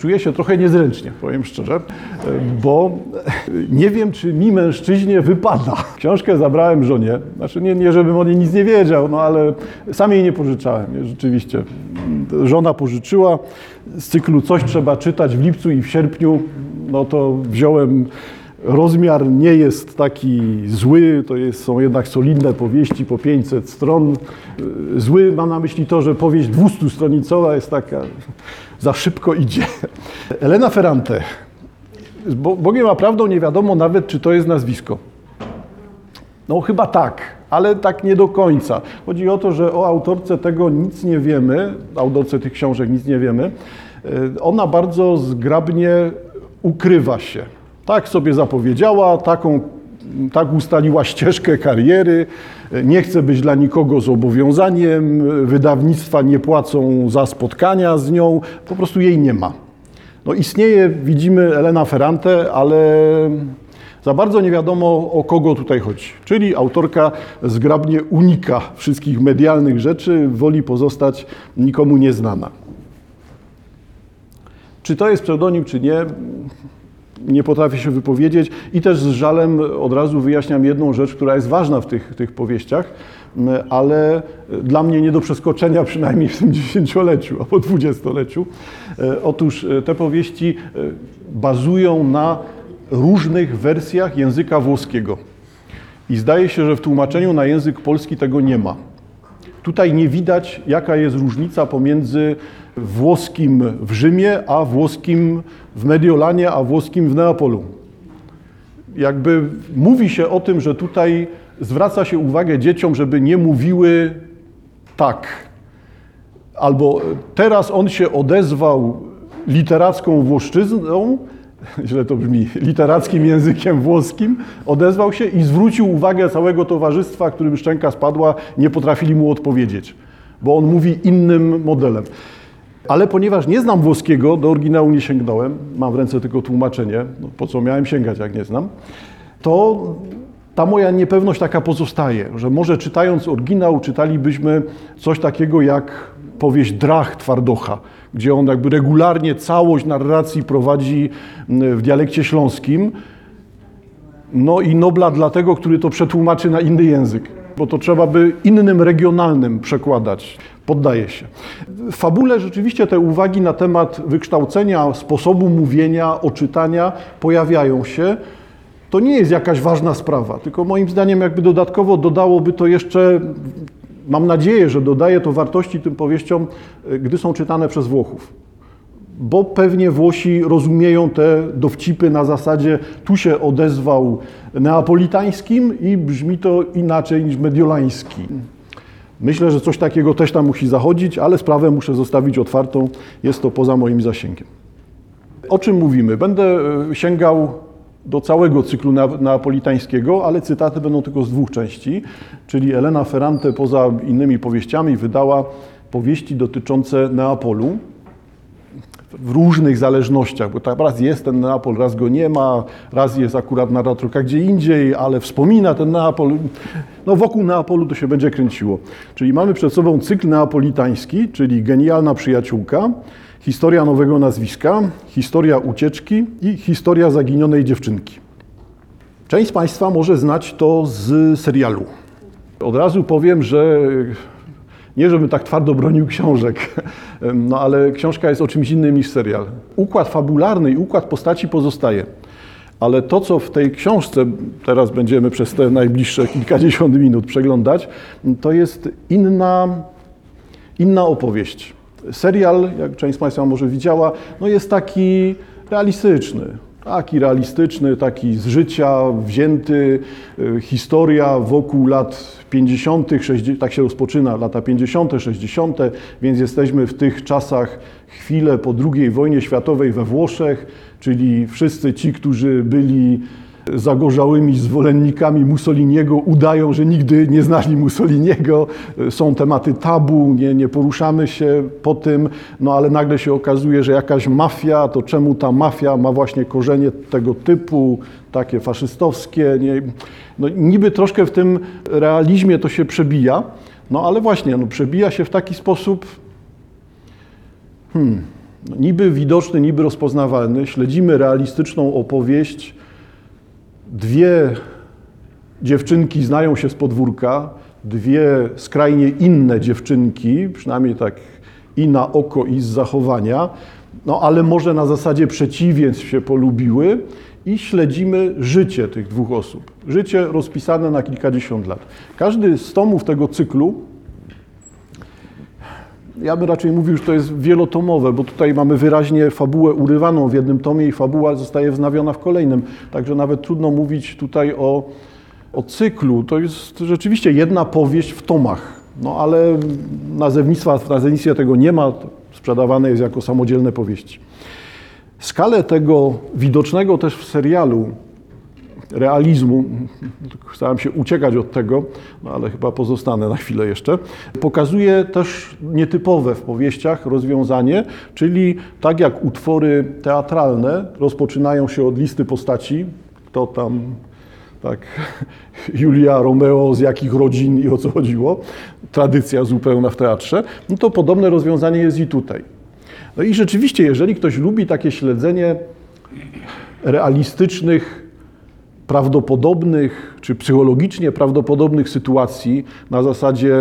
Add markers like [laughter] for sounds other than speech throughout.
czuję się trochę niezręcznie, powiem szczerze, bo [laughs] nie wiem, czy mi mężczyźnie wypada. Książkę zabrałem żonie, znaczy nie, nie żebym o niej nic nie wiedział, no ale sam jej nie pożyczałem, rzeczywiście. Żona pożyczyła z cyklu Coś trzeba czytać w lipcu i w sierpniu, no to wziąłem Rozmiar nie jest taki zły, to jest, są jednak solidne powieści po 500 stron. Zły mam na myśli to, że powieść 200-stronicowa jest taka, za szybko idzie. Elena Ferrante. Bogiem a prawdą nie wiadomo nawet, czy to jest nazwisko. No chyba tak, ale tak nie do końca. Chodzi o to, że o autorce tego nic nie wiemy, autorce tych książek nic nie wiemy. Ona bardzo zgrabnie ukrywa się tak sobie zapowiedziała, taką, tak ustaliła ścieżkę kariery, nie chce być dla nikogo zobowiązaniem, wydawnictwa nie płacą za spotkania z nią, po prostu jej nie ma. No istnieje, widzimy Elena Ferrante, ale za bardzo nie wiadomo o kogo tutaj chodzi. Czyli autorka zgrabnie unika wszystkich medialnych rzeczy, woli pozostać nikomu nieznana. Czy to jest pseudonim, czy nie, nie potrafię się wypowiedzieć i też z żalem od razu wyjaśniam jedną rzecz, która jest ważna w tych, tych powieściach, ale dla mnie nie do przeskoczenia przynajmniej w tym [laughs] dziesięcioleciu albo dwudziestoleciu. Otóż te powieści bazują na różnych wersjach języka włoskiego. I zdaje się, że w tłumaczeniu na język polski tego nie ma. Tutaj nie widać, jaka jest różnica pomiędzy włoskim w Rzymie, a włoskim w Mediolanie, a włoskim w Neapolu. Jakby mówi się o tym, że tutaj zwraca się uwagę dzieciom, żeby nie mówiły tak. Albo teraz on się odezwał literacką włoszczyzną, [laughs] źle to brzmi, literackim językiem włoskim, odezwał się i zwrócił uwagę całego towarzystwa, którym szczęka spadła, nie potrafili mu odpowiedzieć, bo on mówi innym modelem. Ale ponieważ nie znam włoskiego, do oryginału nie sięgnąłem, mam w ręce tylko tłumaczenie, no po co miałem sięgać, jak nie znam, to ta moja niepewność taka pozostaje, że może czytając oryginał czytalibyśmy coś takiego jak powieść Drach Twardocha, gdzie on jakby regularnie całość narracji prowadzi w dialekcie śląskim. No i Nobla dla tego, który to przetłumaczy na inny język, bo to trzeba by innym regionalnym przekładać. Poddaje się. W fabule rzeczywiście te uwagi na temat wykształcenia, sposobu mówienia, oczytania pojawiają się. To nie jest jakaś ważna sprawa, tylko moim zdaniem jakby dodatkowo dodałoby to jeszcze mam nadzieję, że dodaje to wartości tym powieściom, gdy są czytane przez Włochów. Bo pewnie Włosi rozumieją te dowcipy na zasadzie tu się odezwał neapolitańskim i brzmi to inaczej niż mediolański. Myślę, że coś takiego też tam musi zachodzić, ale sprawę muszę zostawić otwartą. Jest to poza moim zasięgiem. O czym mówimy? Będę e, sięgał do całego cyklu neapolitańskiego, ale cytaty będą tylko z dwóch części, czyli Elena Ferrante poza innymi powieściami wydała powieści dotyczące Neapolu w różnych zależnościach, bo tak raz jest ten Neapol, raz go nie ma, raz jest akurat narratorka gdzie indziej, ale wspomina ten Neapol. No wokół Neapolu to się będzie kręciło. Czyli mamy przed sobą cykl neapolitański, czyli genialna przyjaciółka, historia nowego nazwiska, historia ucieczki i historia zaginionej dziewczynki. Część z Państwa może znać to z serialu. Od razu powiem, że nie żebym tak twardo bronił książek, [laughs] no ale książka jest o czymś innym niż serial. Układ fabularny i układ postaci pozostaje. Ale to, co w tej książce teraz będziemy przez te najbliższe kilkadziesiąt minut przeglądać, to jest inna, inna opowieść. Serial, jak część z Państwa może widziała, no jest taki realistyczny. Taki realistyczny, taki z życia wzięty, y, historia wokół lat 50., 60., tak się rozpoczyna, lata 50., 60., więc jesteśmy w tych czasach chwilę po II wojnie światowej we Włoszech, czyli wszyscy ci, którzy byli zagorzałymi zwolennikami Mussoliniego udają, że nigdy nie znali Mussoliniego. Są tematy tabu, nie, nie poruszamy się po tym, no ale nagle się okazuje, że jakaś mafia, to czemu ta mafia ma właśnie korzenie tego typu, takie faszystowskie. Nie, no, niby troszkę w tym realizmie to się przebija, no ale właśnie, no, przebija się w taki sposób, hmm, no, niby widoczny, niby rozpoznawalny. Śledzimy realistyczną opowieść. Dwie dziewczynki znają się z podwórka, dwie skrajnie inne dziewczynki, przynajmniej tak i na oko, i z zachowania, no ale może na zasadzie przeciwieństw się polubiły i śledzimy życie tych dwóch osób. Życie rozpisane na kilkadziesiąt lat. Każdy z tomów tego cyklu, ja bym raczej mówił, że to jest wielotomowe, bo tutaj mamy wyraźnie fabułę urywaną w jednym tomie i fabuła zostaje wznawiona w kolejnym. Także nawet trudno mówić tutaj o, o cyklu. To jest rzeczywiście jedna powieść w tomach. No ale nazewnictwa, w tego nie ma, sprzedawane jest jako samodzielne powieści. Skalę tego widocznego też w serialu realizmu, starałem się uciekać od tego, no ale chyba pozostanę na chwilę jeszcze, pokazuje też nietypowe w powieściach rozwiązanie, czyli tak jak utwory teatralne rozpoczynają się od listy postaci, kto tam tak, [laughs] Julia, Romeo, z jakich rodzin i o co chodziło, tradycja zupełna w teatrze, no to podobne rozwiązanie jest i tutaj. No i rzeczywiście, jeżeli ktoś lubi takie śledzenie realistycznych, prawdopodobnych czy psychologicznie prawdopodobnych sytuacji na zasadzie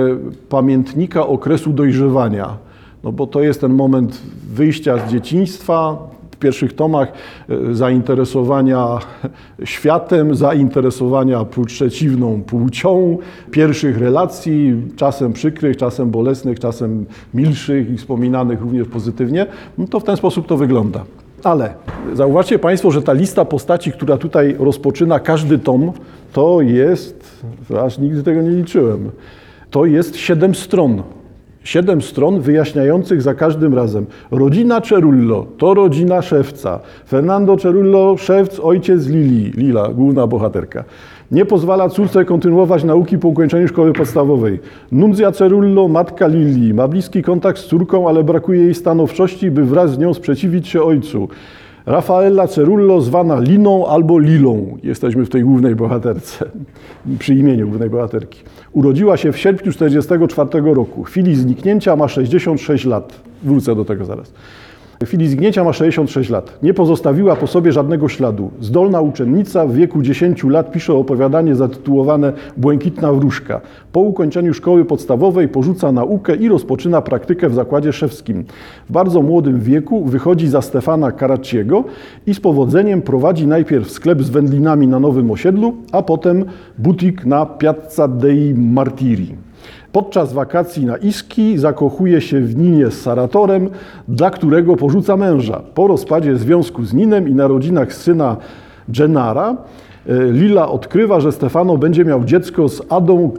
pamiętnika okresu dojrzewania, no bo to jest ten moment wyjścia z dzieciństwa, w pierwszych tomach e, zainteresowania [laughs] światem, zainteresowania przeciwną płcią, pierwszych relacji, czasem przykrych, czasem bolesnych, czasem milszych i wspominanych również pozytywnie, no to w ten sposób to wygląda. Ale zauważcie Państwo, że ta lista postaci, która tutaj rozpoczyna każdy tom, to jest, aż nigdy tego nie liczyłem, to jest siedem stron. Siedem stron wyjaśniających za każdym razem. Rodzina Cerullo to rodzina szewca. Fernando Cerullo, szewc, ojciec Lili, Lila, główna bohaterka. Nie pozwala córce kontynuować nauki po ukończeniu szkoły podstawowej. Nunzja Cerullo, matka Lili, ma bliski kontakt z córką, ale brakuje jej stanowczości, by wraz z nią sprzeciwić się ojcu. Rafaela Cerullo, zwana Liną albo Lilą. Jesteśmy w tej głównej bohaterce, przy imieniu głównej bohaterki. Urodziła się w sierpniu 1944 roku. W chwili zniknięcia ma 66 lat. Wrócę do tego zaraz. W chwili zgnięcia ma 66 lat. Nie pozostawiła po sobie żadnego śladu. Zdolna uczennica w wieku 10 lat pisze opowiadanie zatytułowane Błękitna wróżka. Po ukończeniu szkoły podstawowej porzuca naukę i rozpoczyna praktykę w zakładzie szewskim. W bardzo młodym wieku wychodzi za Stefana Karaciego i z powodzeniem prowadzi najpierw sklep z wędlinami na Nowym Osiedlu, a potem butik na Piazza dei Martiri. Podczas wakacji na Iski zakochuje się w Ninie z Saratorem, dla którego porzuca męża. Po rozpadzie związku z Ninem i narodzinach syna Gennara, e, Lila odkrywa, że Stefano będzie miał dziecko z Adą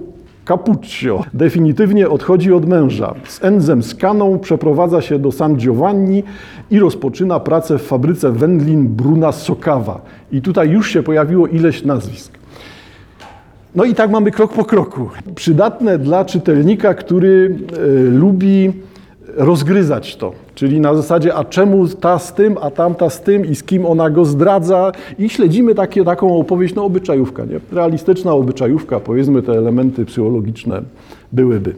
Capuccio. Definitywnie odchodzi od męża. Z Enzem Skaną przeprowadza się do San Giovanni i rozpoczyna pracę w fabryce wędlin Bruna Sokawa. I tutaj już się pojawiło ileś nazwisk. No i tak mamy krok po kroku. Przydatne dla czytelnika, który y, lubi rozgryzać to. Czyli na zasadzie, a czemu ta z tym, a tamta z tym i z kim ona go zdradza i śledzimy takie, taką opowieść, no obyczajówka, nie? realistyczna obyczajówka, powiedzmy te elementy psychologiczne byłyby.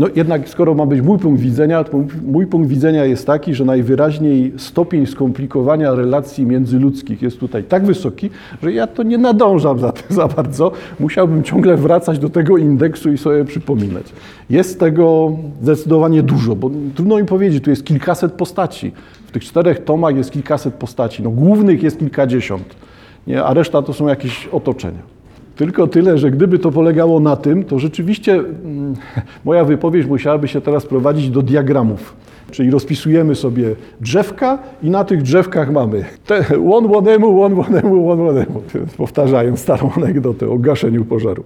No jednak skoro ma być mój punkt widzenia, to mój punkt widzenia jest taki, że najwyraźniej stopień skomplikowania relacji międzyludzkich jest tutaj tak wysoki, że ja to nie nadążam za tym [laughs] za bardzo. Musiałbym ciągle wracać do tego indeksu i sobie przypominać. Jest tego zdecydowanie dużo, bo trudno mi powiedzieć, tu jest kilkaset postaci. W tych czterech tomach jest kilkaset postaci. No, głównych jest kilkadziesiąt, nie? a reszta to są jakieś otoczenia. Tylko tyle, że gdyby to polegało na tym, to rzeczywiście mm, [laughs] moja wypowiedź musiałaby się teraz prowadzić do diagramów. Czyli rozpisujemy sobie drzewka i na tych drzewkach mamy te [laughs] one łonemu, one łonemu, one łonemu. [laughs] Powtarzają starą anegdotę o gaszeniu pożaru.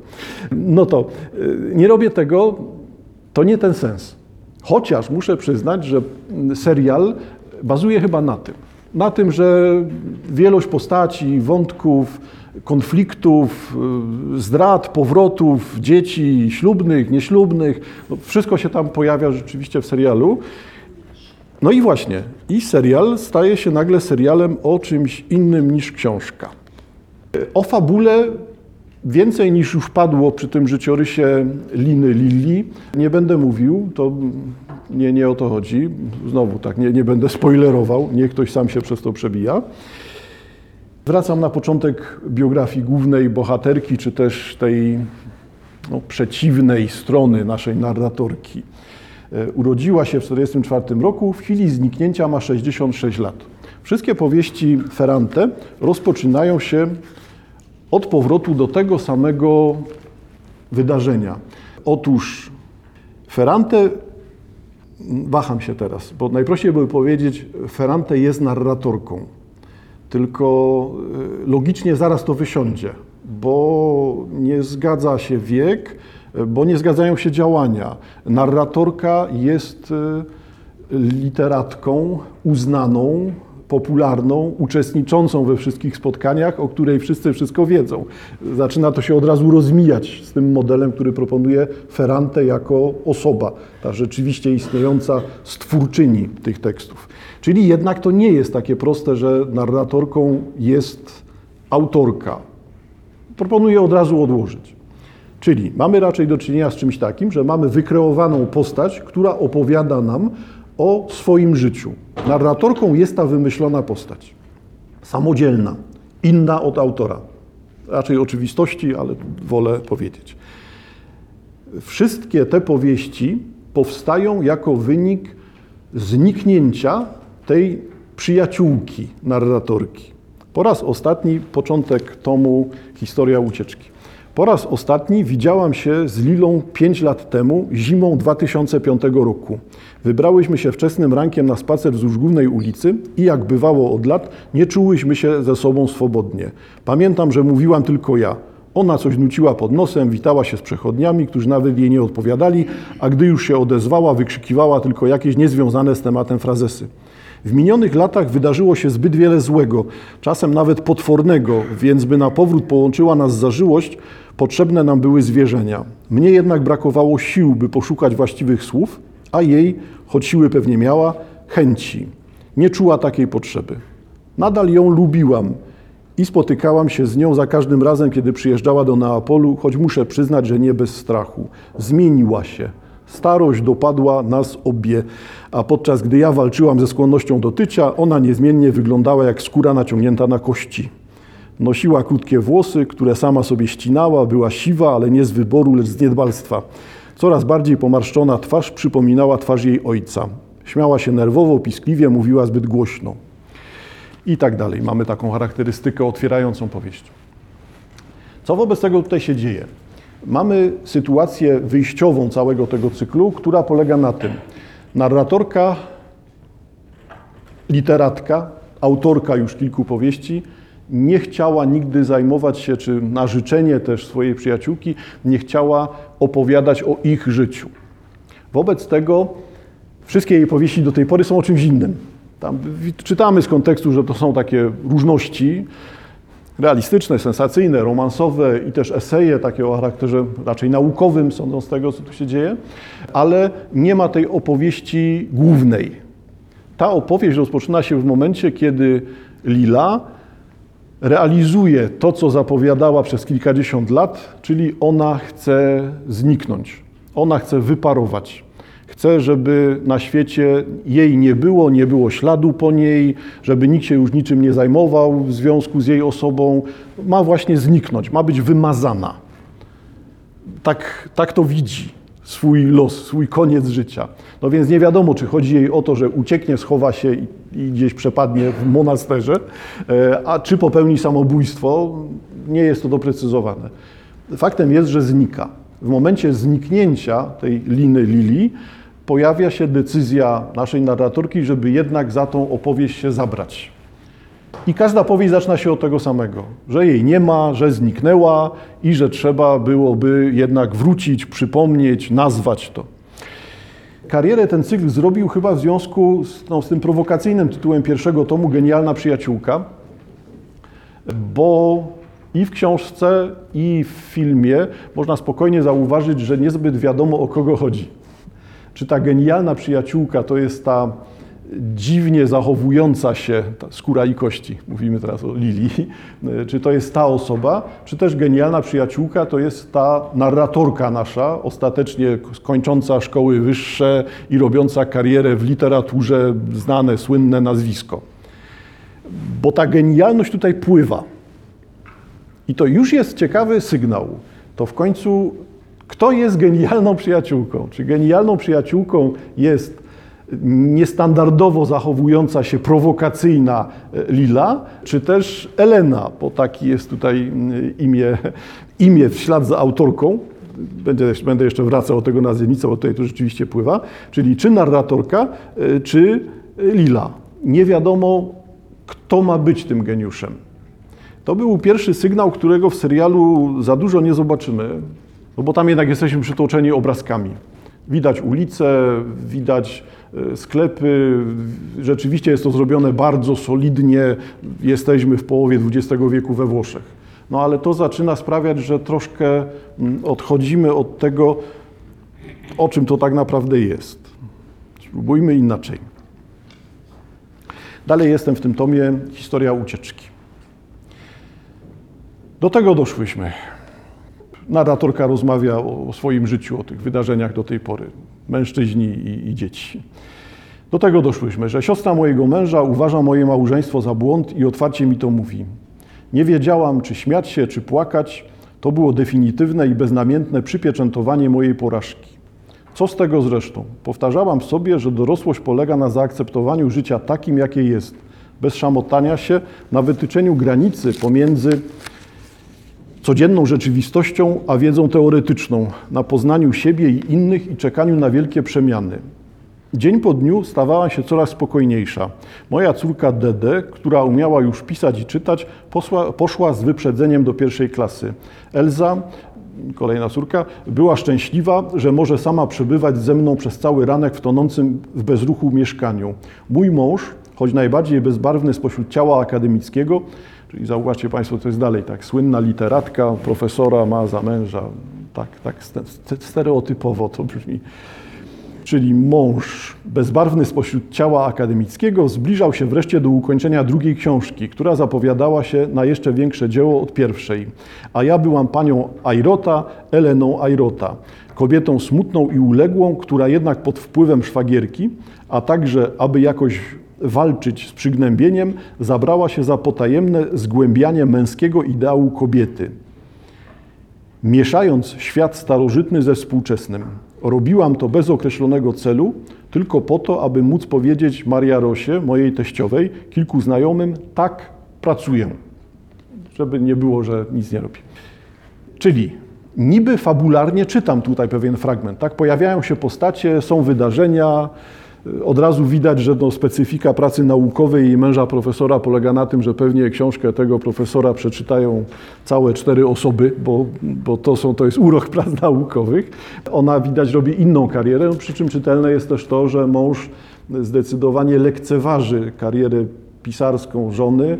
No to y, nie robię tego, to nie ten sens. Chociaż muszę przyznać, że serial bazuje chyba na tym. Na tym, że wielość postaci, wątków, konfliktów, y, zdrad, powrotów, dzieci ślubnych, nieślubnych. No, wszystko się tam pojawia rzeczywiście w serialu. No i właśnie, i serial staje się nagle serialem o czymś innym niż książka. O fabule więcej niż już padło przy tym życiorysie Liny Lilli nie będę mówił, to Nie, nie o to chodzi. Znowu tak, nie, nie będę spoilerował, niech ktoś sam się przez to przebija. Wracam na początek biografii głównej bohaterki, czy też tej no, przeciwnej strony naszej narratorki. E, urodziła się w 1944 roku, w chwili zniknięcia ma 66 lat. Wszystkie powieści Ferrante rozpoczynają się od powrotu do tego samego wydarzenia. Otóż Ferrante, waham się teraz, bo najprościej by powiedzieć, Ferrante jest narratorką, tylko e, logicznie zaraz to wysiądzie, bo nie zgadza się wiek, bo nie zgadzają się działania. Narratorka jest e, literatką uznaną, popularną, uczestniczącą we wszystkich spotkaniach, o której wszyscy wszystko wiedzą. Zaczyna to się od razu rozmijać z tym modelem, który proponuje Ferrante jako osoba, ta rzeczywiście istniejąca stwórczyni tych tekstów. Czyli jednak to nie jest takie proste, że narratorką jest autorka. Proponuję od razu odłożyć. Czyli mamy raczej do czynienia z czymś takim, że mamy wykreowaną postać, która opowiada nam o swoim życiu. Narratorką jest ta wymyślona postać. Samodzielna, inna od autora. Raczej oczywistości, ale wolę powiedzieć. Wszystkie te powieści powstają jako wynik zniknięcia tej przyjaciółki narratorki. Po raz ostatni początek tomu Historia ucieczki. Po raz ostatni widziałam się z Lilą 5 lat temu, zimą 2005 roku. Wybrałyśmy się wczesnym rankiem na spacer wzdłuż głównej ulicy i jak bywało od lat, nie czułyśmy się ze sobą swobodnie. Pamiętam, że mówiłam tylko ja. Ona coś nuciła pod nosem, witała się z przechodniami, którzy nawet jej nie odpowiadali, a gdy już się odezwała, wykrzykiwała tylko jakieś niezwiązane z tematem frazesy. W minionych latach wydarzyło się zbyt wiele złego, czasem nawet potwornego, więc by na powrót połączyła nas zażyłość, potrzebne nam były zwierzenia. Mnie jednak brakowało sił, by poszukać właściwych słów, a jej, choć siły pewnie miała, chęci. Nie czuła takiej potrzeby. Nadal ją lubiłam i spotykałam się z nią za każdym razem, kiedy przyjeżdżała do Neapolu, choć muszę przyznać, że nie bez strachu. Zmieniła się. Starość dopadła nas obie, a podczas gdy ja walczyłam ze skłonnością do tycia, ona niezmiennie wyglądała jak skóra naciągnięta na kości. Nosiła krótkie włosy, które sama sobie ścinała, była siwa, ale nie z wyboru, lecz z niedbalstwa. Coraz bardziej pomarszczona twarz przypominała twarz jej ojca. Śmiała się nerwowo, piskliwie, mówiła zbyt głośno. I tak dalej. Mamy taką charakterystykę otwierającą powieść. Co wobec tego tutaj się dzieje? Mamy sytuację wyjściową całego tego cyklu, która polega na tym. Narratorka, literatka, autorka już kilku powieści, nie chciała nigdy zajmować się, czy na życzenie też swojej przyjaciółki, nie chciała opowiadać o ich życiu. Wobec tego wszystkie jej powieści do tej pory są o czymś innym. Tam czytamy z kontekstu, że to są takie różności realistyczne, sensacyjne, romansowe i też eseje takie o charakterze raczej naukowym, sądząc z tego, co tu się dzieje, ale nie ma tej opowieści głównej. Ta opowieść rozpoczyna się w momencie, kiedy Lila realizuje to, co zapowiadała przez kilkadziesiąt lat, czyli ona chce zniknąć, ona chce wyparować. Chce, żeby na świecie jej nie było, nie było śladu po niej, żeby nikt się już niczym nie zajmował w związku z jej osobą. Ma właśnie zniknąć, ma być wymazana. Tak, tak to widzi swój los, swój koniec życia. No więc nie wiadomo, czy chodzi jej o to, że ucieknie, schowa się i, i gdzieś przepadnie w monasterze, e, a czy popełni samobójstwo, nie jest to doprecyzowane. Faktem jest, że znika. W momencie zniknięcia tej liny Lili pojawia się decyzja naszej narratorki, żeby jednak za tą opowieść się zabrać. I każda powieść zaczyna się od tego samego, że jej nie ma, że zniknęła i że trzeba byłoby jednak wrócić, przypomnieć, nazwać to. Karierę ten cykl zrobił chyba w związku z, no, z tym prowokacyjnym tytułem pierwszego tomu Genialna przyjaciółka, bo i w książce, i w filmie można spokojnie zauważyć, że niezbyt wiadomo o kogo chodzi. Czy ta genialna przyjaciółka to jest ta dziwnie zachowująca się skóra i kości, mówimy teraz o Lili, [laughs] czy to jest ta osoba, czy też genialna przyjaciółka to jest ta narratorka nasza, ostatecznie kończąca szkoły wyższe i robiąca karierę w literaturze, znane, słynne nazwisko. Bo ta genialność tutaj pływa. I to już jest ciekawy sygnał. To w końcu, kto jest genialną przyjaciółką? Czy genialną przyjaciółką jest niestandardowo zachowująca się prowokacyjna e, Lila, czy też Elena, bo taki jest tutaj imię, imię w ślad za autorką. Będę, będę jeszcze wracał do tego nazewnictwa, bo tutaj to rzeczywiście pływa. Czyli czy narratorka, e, czy Lila. Nie wiadomo, kto ma być tym geniuszem. To był pierwszy sygnał, którego w serialu za dużo nie zobaczymy, no bo tam jednak jesteśmy przytłoczeni obrazkami. Widać ulice, widać e, sklepy. Rzeczywiście jest to zrobione bardzo solidnie. Jesteśmy w połowie XX wieku we Włoszech. No ale to zaczyna sprawiać, że troszkę mm, odchodzimy od tego, o czym to tak naprawdę jest. Spróbujmy inaczej. Dalej jestem w tym tomie historia ucieczki. Do tego doszłyśmy. Narratorka rozmawia o swoim życiu, o tych wydarzeniach do tej pory. Mężczyźni i, i dzieci. Do tego doszłyśmy, że siostra mojego męża uważa moje małżeństwo za błąd i otwarcie mi to mówi. Nie wiedziałam, czy śmiać się, czy płakać. To było definitywne i beznamiętne przypieczętowanie mojej porażki. Co z tego zresztą? Powtarzałam sobie, że dorosłość polega na zaakceptowaniu życia takim, jakie jest, bez szamotania się, na wytyczeniu granicy pomiędzy codzienną rzeczywistością, a wiedzą teoretyczną, na poznaniu siebie i innych i czekaniu na wielkie przemiany. Dzień po dniu stawała się coraz spokojniejsza. Moja córka Dede, która umiała już pisać i czytać, posła, poszła z wyprzedzeniem do pierwszej klasy. Elza, kolejna córka, była szczęśliwa, że może sama przebywać ze mną przez cały ranek w tonącym w bezruchu mieszkaniu. Mój mąż, choć najbardziej bezbarwny spośród ciała akademickiego, Czyli zauważcie Państwo, to jest dalej tak, słynna literatka, profesora ma za męża, tak, tak stereotypowo to brzmi. Czyli mąż bezbarwny spośród ciała akademickiego zbliżał się wreszcie do ukończenia drugiej książki, która zapowiadała się na jeszcze większe dzieło od pierwszej. A ja byłam panią Airota, Eleną Airota, kobietą smutną i uległą, która jednak pod wpływem szwagierki, a także aby jakoś walczyć z przygnębieniem, zabrała się za potajemne zgłębianie męskiego ideału kobiety. Mieszając świat starożytny ze współczesnym, robiłam to bez określonego celu, tylko po to, aby móc powiedzieć Maria Rosie, mojej teściowej, kilku znajomym, tak, pracuję. Żeby nie było, że nic nie robi. Czyli niby fabularnie czytam tutaj pewien fragment, tak? Pojawiają się postacie, są wydarzenia, od razu widać, że no, specyfika pracy naukowej i męża profesora polega na tym, że pewnie książkę tego profesora przeczytają całe cztery osoby, bo, bo to, są, to jest urok prac naukowych. Ona widać robi inną karierę, przy czym czytelne jest też to, że mąż zdecydowanie lekceważy karierę pisarską żony,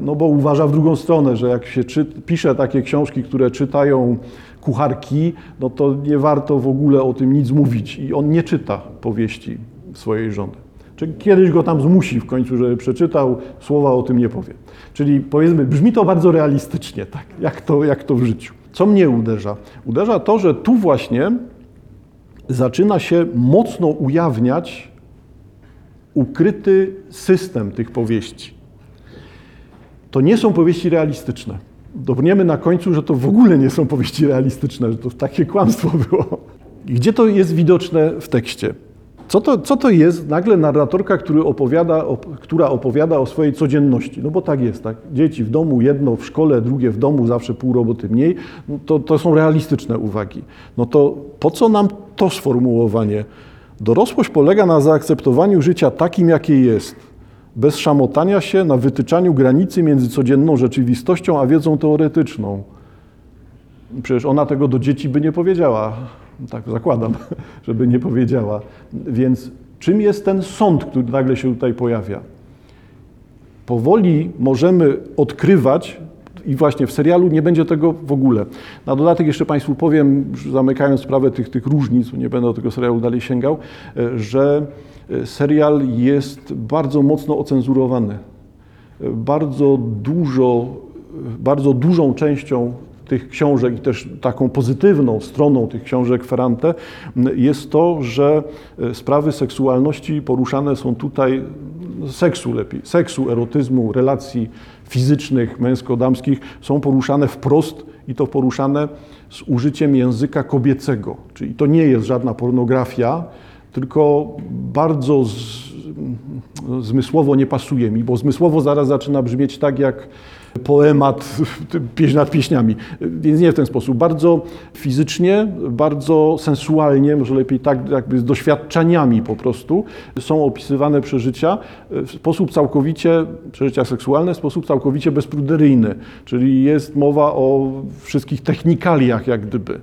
no bo uważa w drugą stronę, że jak się czy, pisze takie książki, które czytają kucharki, no to nie warto w ogóle o tym nic mówić i on nie czyta powieści swojej żony. Czy kiedyś go tam zmusi w końcu, żeby przeczytał, słowa o tym nie powie. Czyli powiedzmy, brzmi to bardzo realistycznie, tak, jak to, jak to w życiu. Co mnie uderza? Uderza to, że tu właśnie zaczyna się mocno ujawniać ukryty system tych powieści. To nie są powieści realistyczne. Dobrniemy na końcu, że to w ogóle nie są powieści realistyczne, że to takie kłamstwo było. Gdzie to jest widoczne w tekście? Co to, co to jest nagle narratorka, który opowiada, która opowiada o swojej codzienności? No bo tak jest, tak? Dzieci w domu, jedno w szkole, drugie w domu, zawsze pół roboty mniej. No to, to są realistyczne uwagi. No to po co nam to sformułowanie? Dorosłość polega na zaakceptowaniu życia takim, jakie jest, bez szamotania się na wytyczaniu granicy między codzienną rzeczywistością a wiedzą teoretyczną. Przecież ona tego do dzieci by nie powiedziała. Tak zakładam, [laughs] żeby nie powiedziała. Więc czym jest ten sąd, który nagle się tutaj pojawia? Powoli możemy odkrywać, I właśnie w serialu nie będzie tego w ogóle. Na dodatek jeszcze Państwu powiem, zamykając sprawę tych, tych różnic, nie będę do tego serialu dalej sięgał, e, że e, serial jest bardzo mocno ocenzurowany. E, Bardzo dużo, bardzo dużą częścią tych książek i też taką pozytywną stroną tych książek Ferrante m, jest to, że e, sprawy seksualności poruszane są tutaj, no, seksu lepiej, seksu, erotyzmu, relacji fizycznych, męsko-damskich są poruszane wprost i to poruszane z użyciem języka kobiecego. Czyli to nie jest żadna pornografia, tylko bardzo z, no, zmysłowo nie pasuje mi, bo zmysłowo zaraz zaczyna brzmieć tak jak poemat, pieśń nad pieśniami. Więc nie w ten sposób. Bardzo fizycznie, bardzo sensualnie, może lepiej tak jakby z doświadczeniami po prostu, są opisywane przeżycia w sposób całkowicie, przeżycia seksualne w sposób całkowicie bezpruderyjny. Czyli jest mowa o wszystkich technikaliach jak gdyby.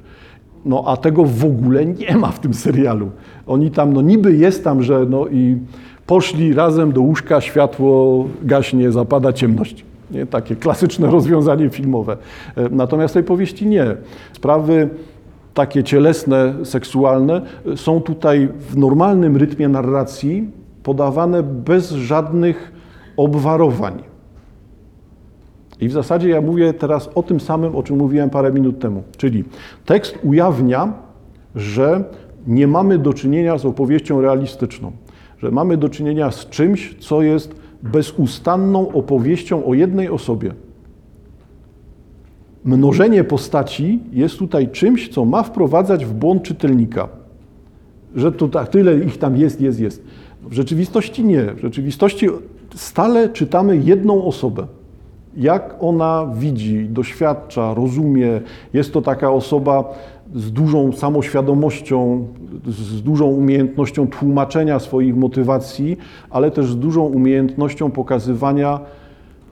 No a tego w ogóle nie ma w tym serialu. Oni tam, no niby jest tam, że no i poszli razem do łóżka, światło gaśnie, zapada ciemność. Nie? Takie klasyczne [laughs] rozwiązanie filmowe. E, Natomiast tej powieści nie. Sprawy takie cielesne, seksualne e, są tutaj w normalnym rytmie narracji podawane bez żadnych obwarowań. I w zasadzie ja mówię teraz o tym samym, o czym mówiłem parę minut temu. Czyli tekst ujawnia, że nie mamy do czynienia z opowieścią realistyczną, że mamy do czynienia z czymś, co jest bezustanną opowieścią o jednej osobie. Mnożenie postaci jest tutaj czymś, co ma wprowadzać w błąd czytelnika. Że to tak, tyle ich tam jest, jest, jest. W rzeczywistości nie. W rzeczywistości stale czytamy jedną osobę jak ona widzi, doświadcza, rozumie. Jest to taka osoba z dużą samoświadomością, z dużą umiejętnością tłumaczenia swoich motywacji, ale też z dużą umiejętnością pokazywania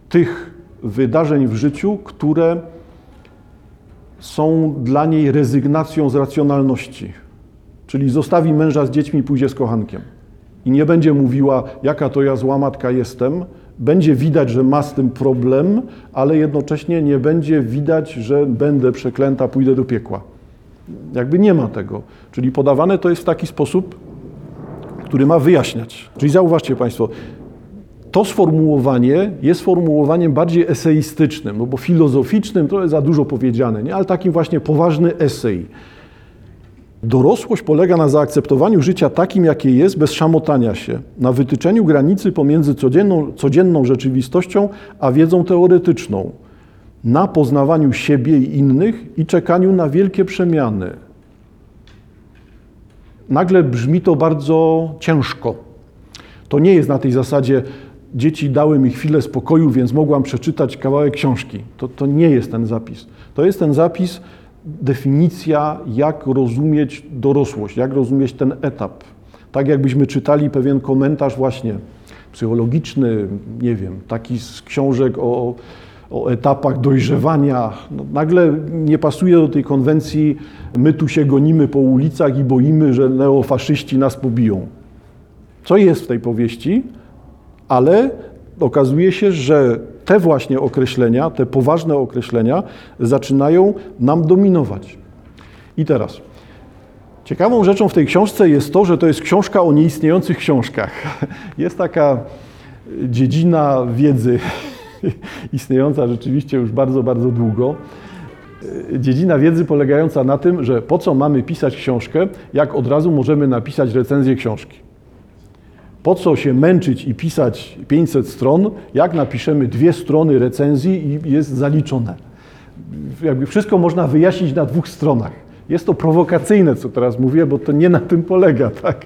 tych wydarzeń w życiu, które są dla niej rezygnacją z racjonalności. Czyli zostawi męża z dziećmi pójdzie z kochankiem. I nie będzie mówiła, jaka to ja zła matka jestem, będzie widać, że ma z tym problem, ale jednocześnie nie będzie widać, że będę przeklęta, pójdę do piekła. Jakby nie ma tego. Czyli podawane to jest w taki sposób, który ma wyjaśniać. Czyli zauważcie Państwo, to sformułowanie jest sformułowaniem bardziej eseistycznym, no bo filozoficznym jest za dużo powiedziane, nie? ale takim właśnie poważny esej. Dorosłość polega na zaakceptowaniu życia takim, jakie jest, bez szamotania się, na wytyczeniu granicy pomiędzy codzienną, codzienną rzeczywistością a wiedzą teoretyczną, na poznawaniu siebie i innych i czekaniu na wielkie przemiany. Nagle brzmi to bardzo ciężko. To nie jest na tej zasadzie, dzieci dały mi chwilę spokoju, więc mogłam przeczytać kawałek książki. To, to nie jest ten zapis. To jest ten zapis, definicja, jak rozumieć dorosłość, jak rozumieć ten etap. Tak jakbyśmy czytali pewien komentarz właśnie psychologiczny, nie wiem, taki z książek o, o etapach dojrzewania. No, nagle nie pasuje do tej konwencji, my tu się gonimy po ulicach i boimy, że neofaszyści nas pobiją. Co jest w tej powieści, ale okazuje się, że te właśnie określenia, te poważne określenia zaczynają nam dominować. I teraz, ciekawą rzeczą w tej książce jest to, że to jest książka o nieistniejących książkach. [laughs] Jest taka dziedzina wiedzy, [laughs] istniejąca rzeczywiście już bardzo, bardzo długo. Dziedzina wiedzy polegająca na tym, że po co mamy pisać książkę, jak od razu możemy napisać recenzję książki. Po co się męczyć i pisać 500 stron, jak napiszemy dwie strony recenzji i jest zaliczone. Jakby wszystko można wyjaśnić na dwóch stronach. Jest to prowokacyjne, co teraz mówię, bo to nie na tym polega. Tak?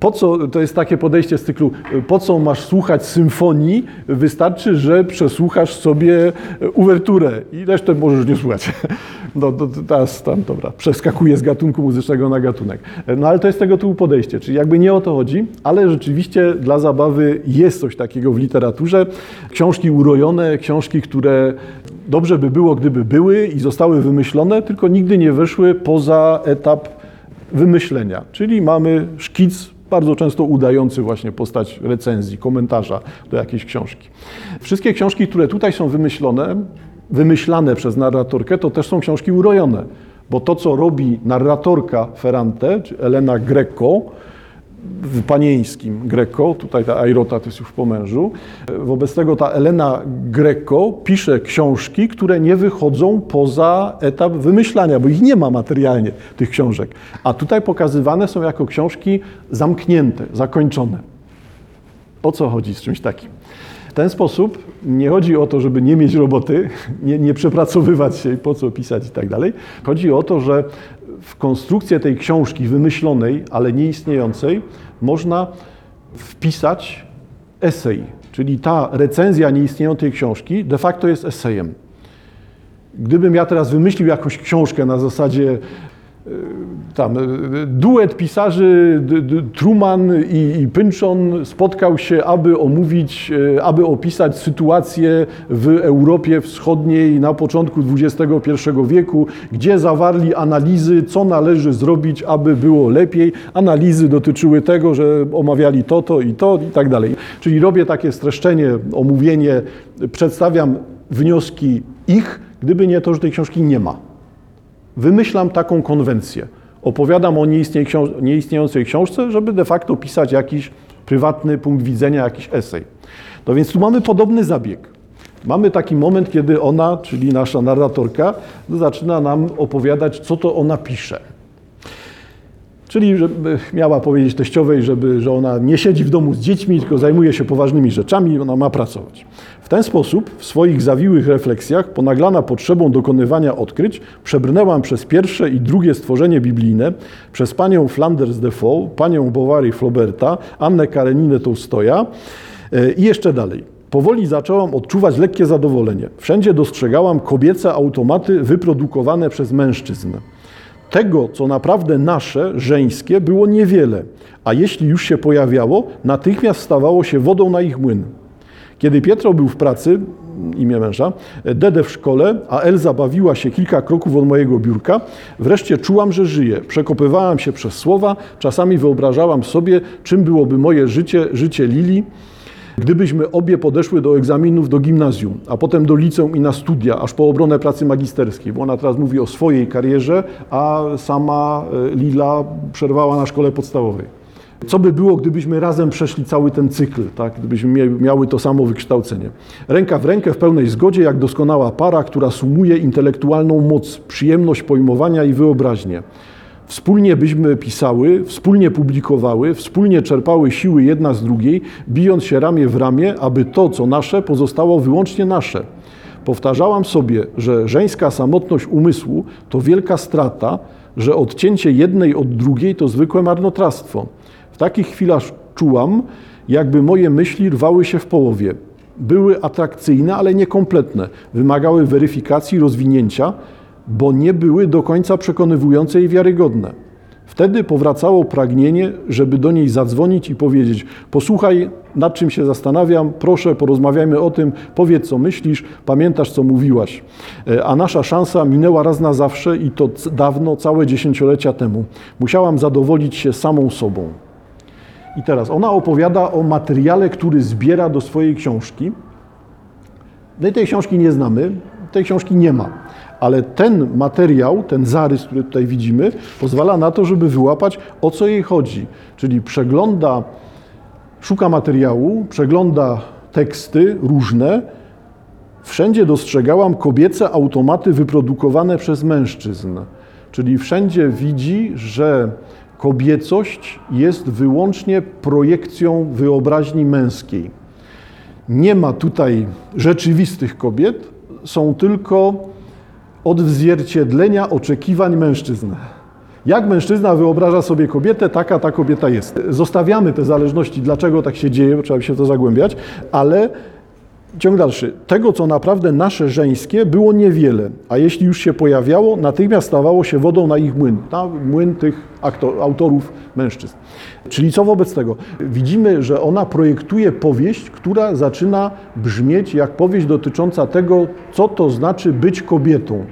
Po co, to jest takie podejście z cyklu, po co masz słuchać symfonii, wystarczy, że przesłuchasz sobie uwerturę i resztę możesz nie słuchać. [laughs] No, to, teraz tam, dobra, przeskakuję z gatunku muzycznego na gatunek. No ale to jest tego typu podejście, czyli jakby nie o to chodzi, ale rzeczywiście dla zabawy jest coś takiego w literaturze. Książki urojone, książki, które dobrze by było, gdyby były i zostały wymyślone, tylko nigdy nie weszły poza etap wymyślenia. Czyli mamy szkic, bardzo często udający właśnie postać recenzji, komentarza do jakiejś książki. Wszystkie książki, które tutaj są wymyślone, wymyślane przez narratorkę, to też są książki urojone. Bo to, co robi narratorka Ferrante, czy Elena Greco, panieńskim Greco, tutaj ta Airota to jest już po mężu. Wobec tego ta Elena Greco pisze książki, które nie wychodzą poza etap wymyślania, bo ich nie ma materialnie, tych książek. A tutaj pokazywane są jako książki zamknięte, zakończone. O co chodzi z czymś takim? W ten sposób nie chodzi o to, żeby nie mieć roboty, [laughs] nie, nie przepracowywać się i po co pisać i tak dalej. Chodzi o to, że w konstrukcję tej książki wymyślonej, ale nieistniejącej, można wpisać esej. Czyli ta recenzja nieistniejącej książki de facto jest esejem. Gdybym ja teraz wymyślił jakąś książkę na zasadzie tam duet pisarzy Truman i, i Pynchon spotkał się, aby omówić, e, aby opisać sytuację w Europie Wschodniej na początku XXI wieku, gdzie zawarli analizy, co należy zrobić, aby było lepiej. Analizy dotyczyły tego, że omawiali to, to i to i tak dalej. Czyli robię takie streszczenie, omówienie, przedstawiam wnioski ich, gdyby nie to, że tej książki nie ma wymyślam taką konwencję. Opowiadam o nieistniejącej książce, żeby de facto pisać jakiś prywatny punkt widzenia, jakiś esej. No więc tu mamy podobny zabieg. Mamy taki moment, kiedy ona, czyli nasza narratorka, zaczyna nam opowiadać, co to ona pisze. Czyli żeby miała powiedzieć teściowej, żeby, że ona nie siedzi w domu z dziećmi, tylko zajmuje się poważnymi rzeczami, ona ma pracować. W ten sposób w swoich zawiłych refleksjach, ponaglana potrzebą dokonywania odkryć, przebrnęłam przez pierwsze i drugie stworzenie biblijne, przez panią Flanders Defoe, panią Bovary Flauberta, Annę Kareninę Tolstoja e, i jeszcze dalej. Powoli zaczęłam odczuwać lekkie zadowolenie. Wszędzie dostrzegałam kobiece automaty wyprodukowane przez mężczyzn. Tego, co naprawdę nasze, żeńskie, było niewiele, a jeśli już się pojawiało, natychmiast stawało się wodą na ich młyn. Kiedy Pietro był w pracy, imię męża, Dede w szkole, a Elza bawiła się kilka kroków od mojego biurka, wreszcie czułam, że żyję. Przekopywałam się przez słowa, czasami wyobrażałam sobie, czym byłoby moje życie, życie Lili, gdybyśmy obie podeszły do egzaminów do gimnazjum, a potem do liceum i na studia, aż po obronę pracy magisterskiej, bo ona teraz mówi o swojej karierze, a sama e, Lila przerwała na szkole podstawowej. Co by było, gdybyśmy razem przeszli cały ten cykl, tak? gdybyśmy miały to samo wykształcenie? Ręka w rękę w pełnej zgodzie, jak doskonała para, która sumuje intelektualną moc, przyjemność pojmowania i wyobraźnię. Wspólnie byśmy pisały, wspólnie publikowały, wspólnie czerpały siły jedna z drugiej, bijąc się ramię w ramię, aby to, co nasze, pozostało wyłącznie nasze. Powtarzałam sobie, że żeńska samotność umysłu to wielka strata, że odcięcie jednej od drugiej to zwykłe marnotrawstwo. W takich chwilach czułam, jakby moje myśli rwały się w połowie. Były atrakcyjne, ale niekompletne. Wymagały weryfikacji, rozwinięcia, bo nie były do końca przekonywujące i wiarygodne. Wtedy powracało pragnienie, żeby do niej zadzwonić i powiedzieć: Posłuchaj, nad czym się zastanawiam, proszę, porozmawiajmy o tym, powiedz co myślisz, pamiętasz co mówiłaś. E, a nasza szansa minęła raz na zawsze i to dawno, całe dziesięciolecia temu. Musiałam zadowolić się samą sobą. I teraz ona opowiada o materiale, który zbiera do swojej książki. My tej książki nie znamy, tej książki nie ma. Ale ten materiał, ten zarys, który tutaj widzimy, pozwala na to, żeby wyłapać o co jej chodzi. Czyli przegląda, szuka materiału, przegląda teksty różne. Wszędzie dostrzegałam kobiece automaty wyprodukowane przez mężczyzn. Czyli wszędzie widzi, że kobiecość jest wyłącznie projekcją wyobraźni męskiej. Nie ma tutaj rzeczywistych kobiet, są tylko odzwierciedlenia oczekiwań mężczyzn. Jak mężczyzna wyobraża sobie kobietę, taka ta kobieta jest. Zostawiamy te zależności, dlaczego tak się dzieje, bo trzeba się w to zagłębiać, ale Ciąg dalszy. Tego, co naprawdę nasze żeńskie, było niewiele, a jeśli już się pojawiało, natychmiast stawało się wodą na ich młyn, na młyn tych aktor, autorów mężczyzn. Czyli co wobec tego? Widzimy, że ona projektuje powieść, która zaczyna brzmieć jak powieść dotycząca tego, co to znaczy być kobietą,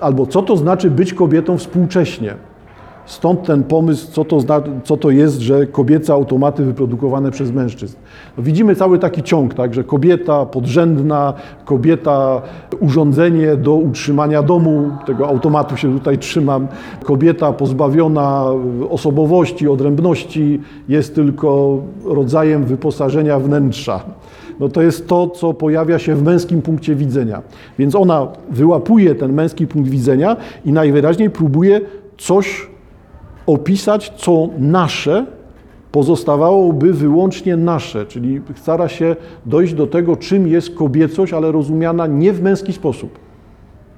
albo co to znaczy być kobietą współcześnie. Stąd ten pomysł, co to, zna, co to jest, że kobiece automaty wyprodukowane przez mężczyzn. No widzimy cały taki ciąg, tak, że kobieta podrzędna, kobieta urządzenie do utrzymania domu, tego automatu się tutaj trzymam, kobieta pozbawiona osobowości, odrębności, jest tylko rodzajem wyposażenia wnętrza. No to jest to, co pojawia się w męskim punkcie widzenia. Więc ona wyłapuje ten męski punkt widzenia i najwyraźniej próbuje coś opisać, co nasze pozostawałoby wyłącznie nasze, czyli stara się dojść do tego, czym jest kobiecość, ale rozumiana nie w męski sposób.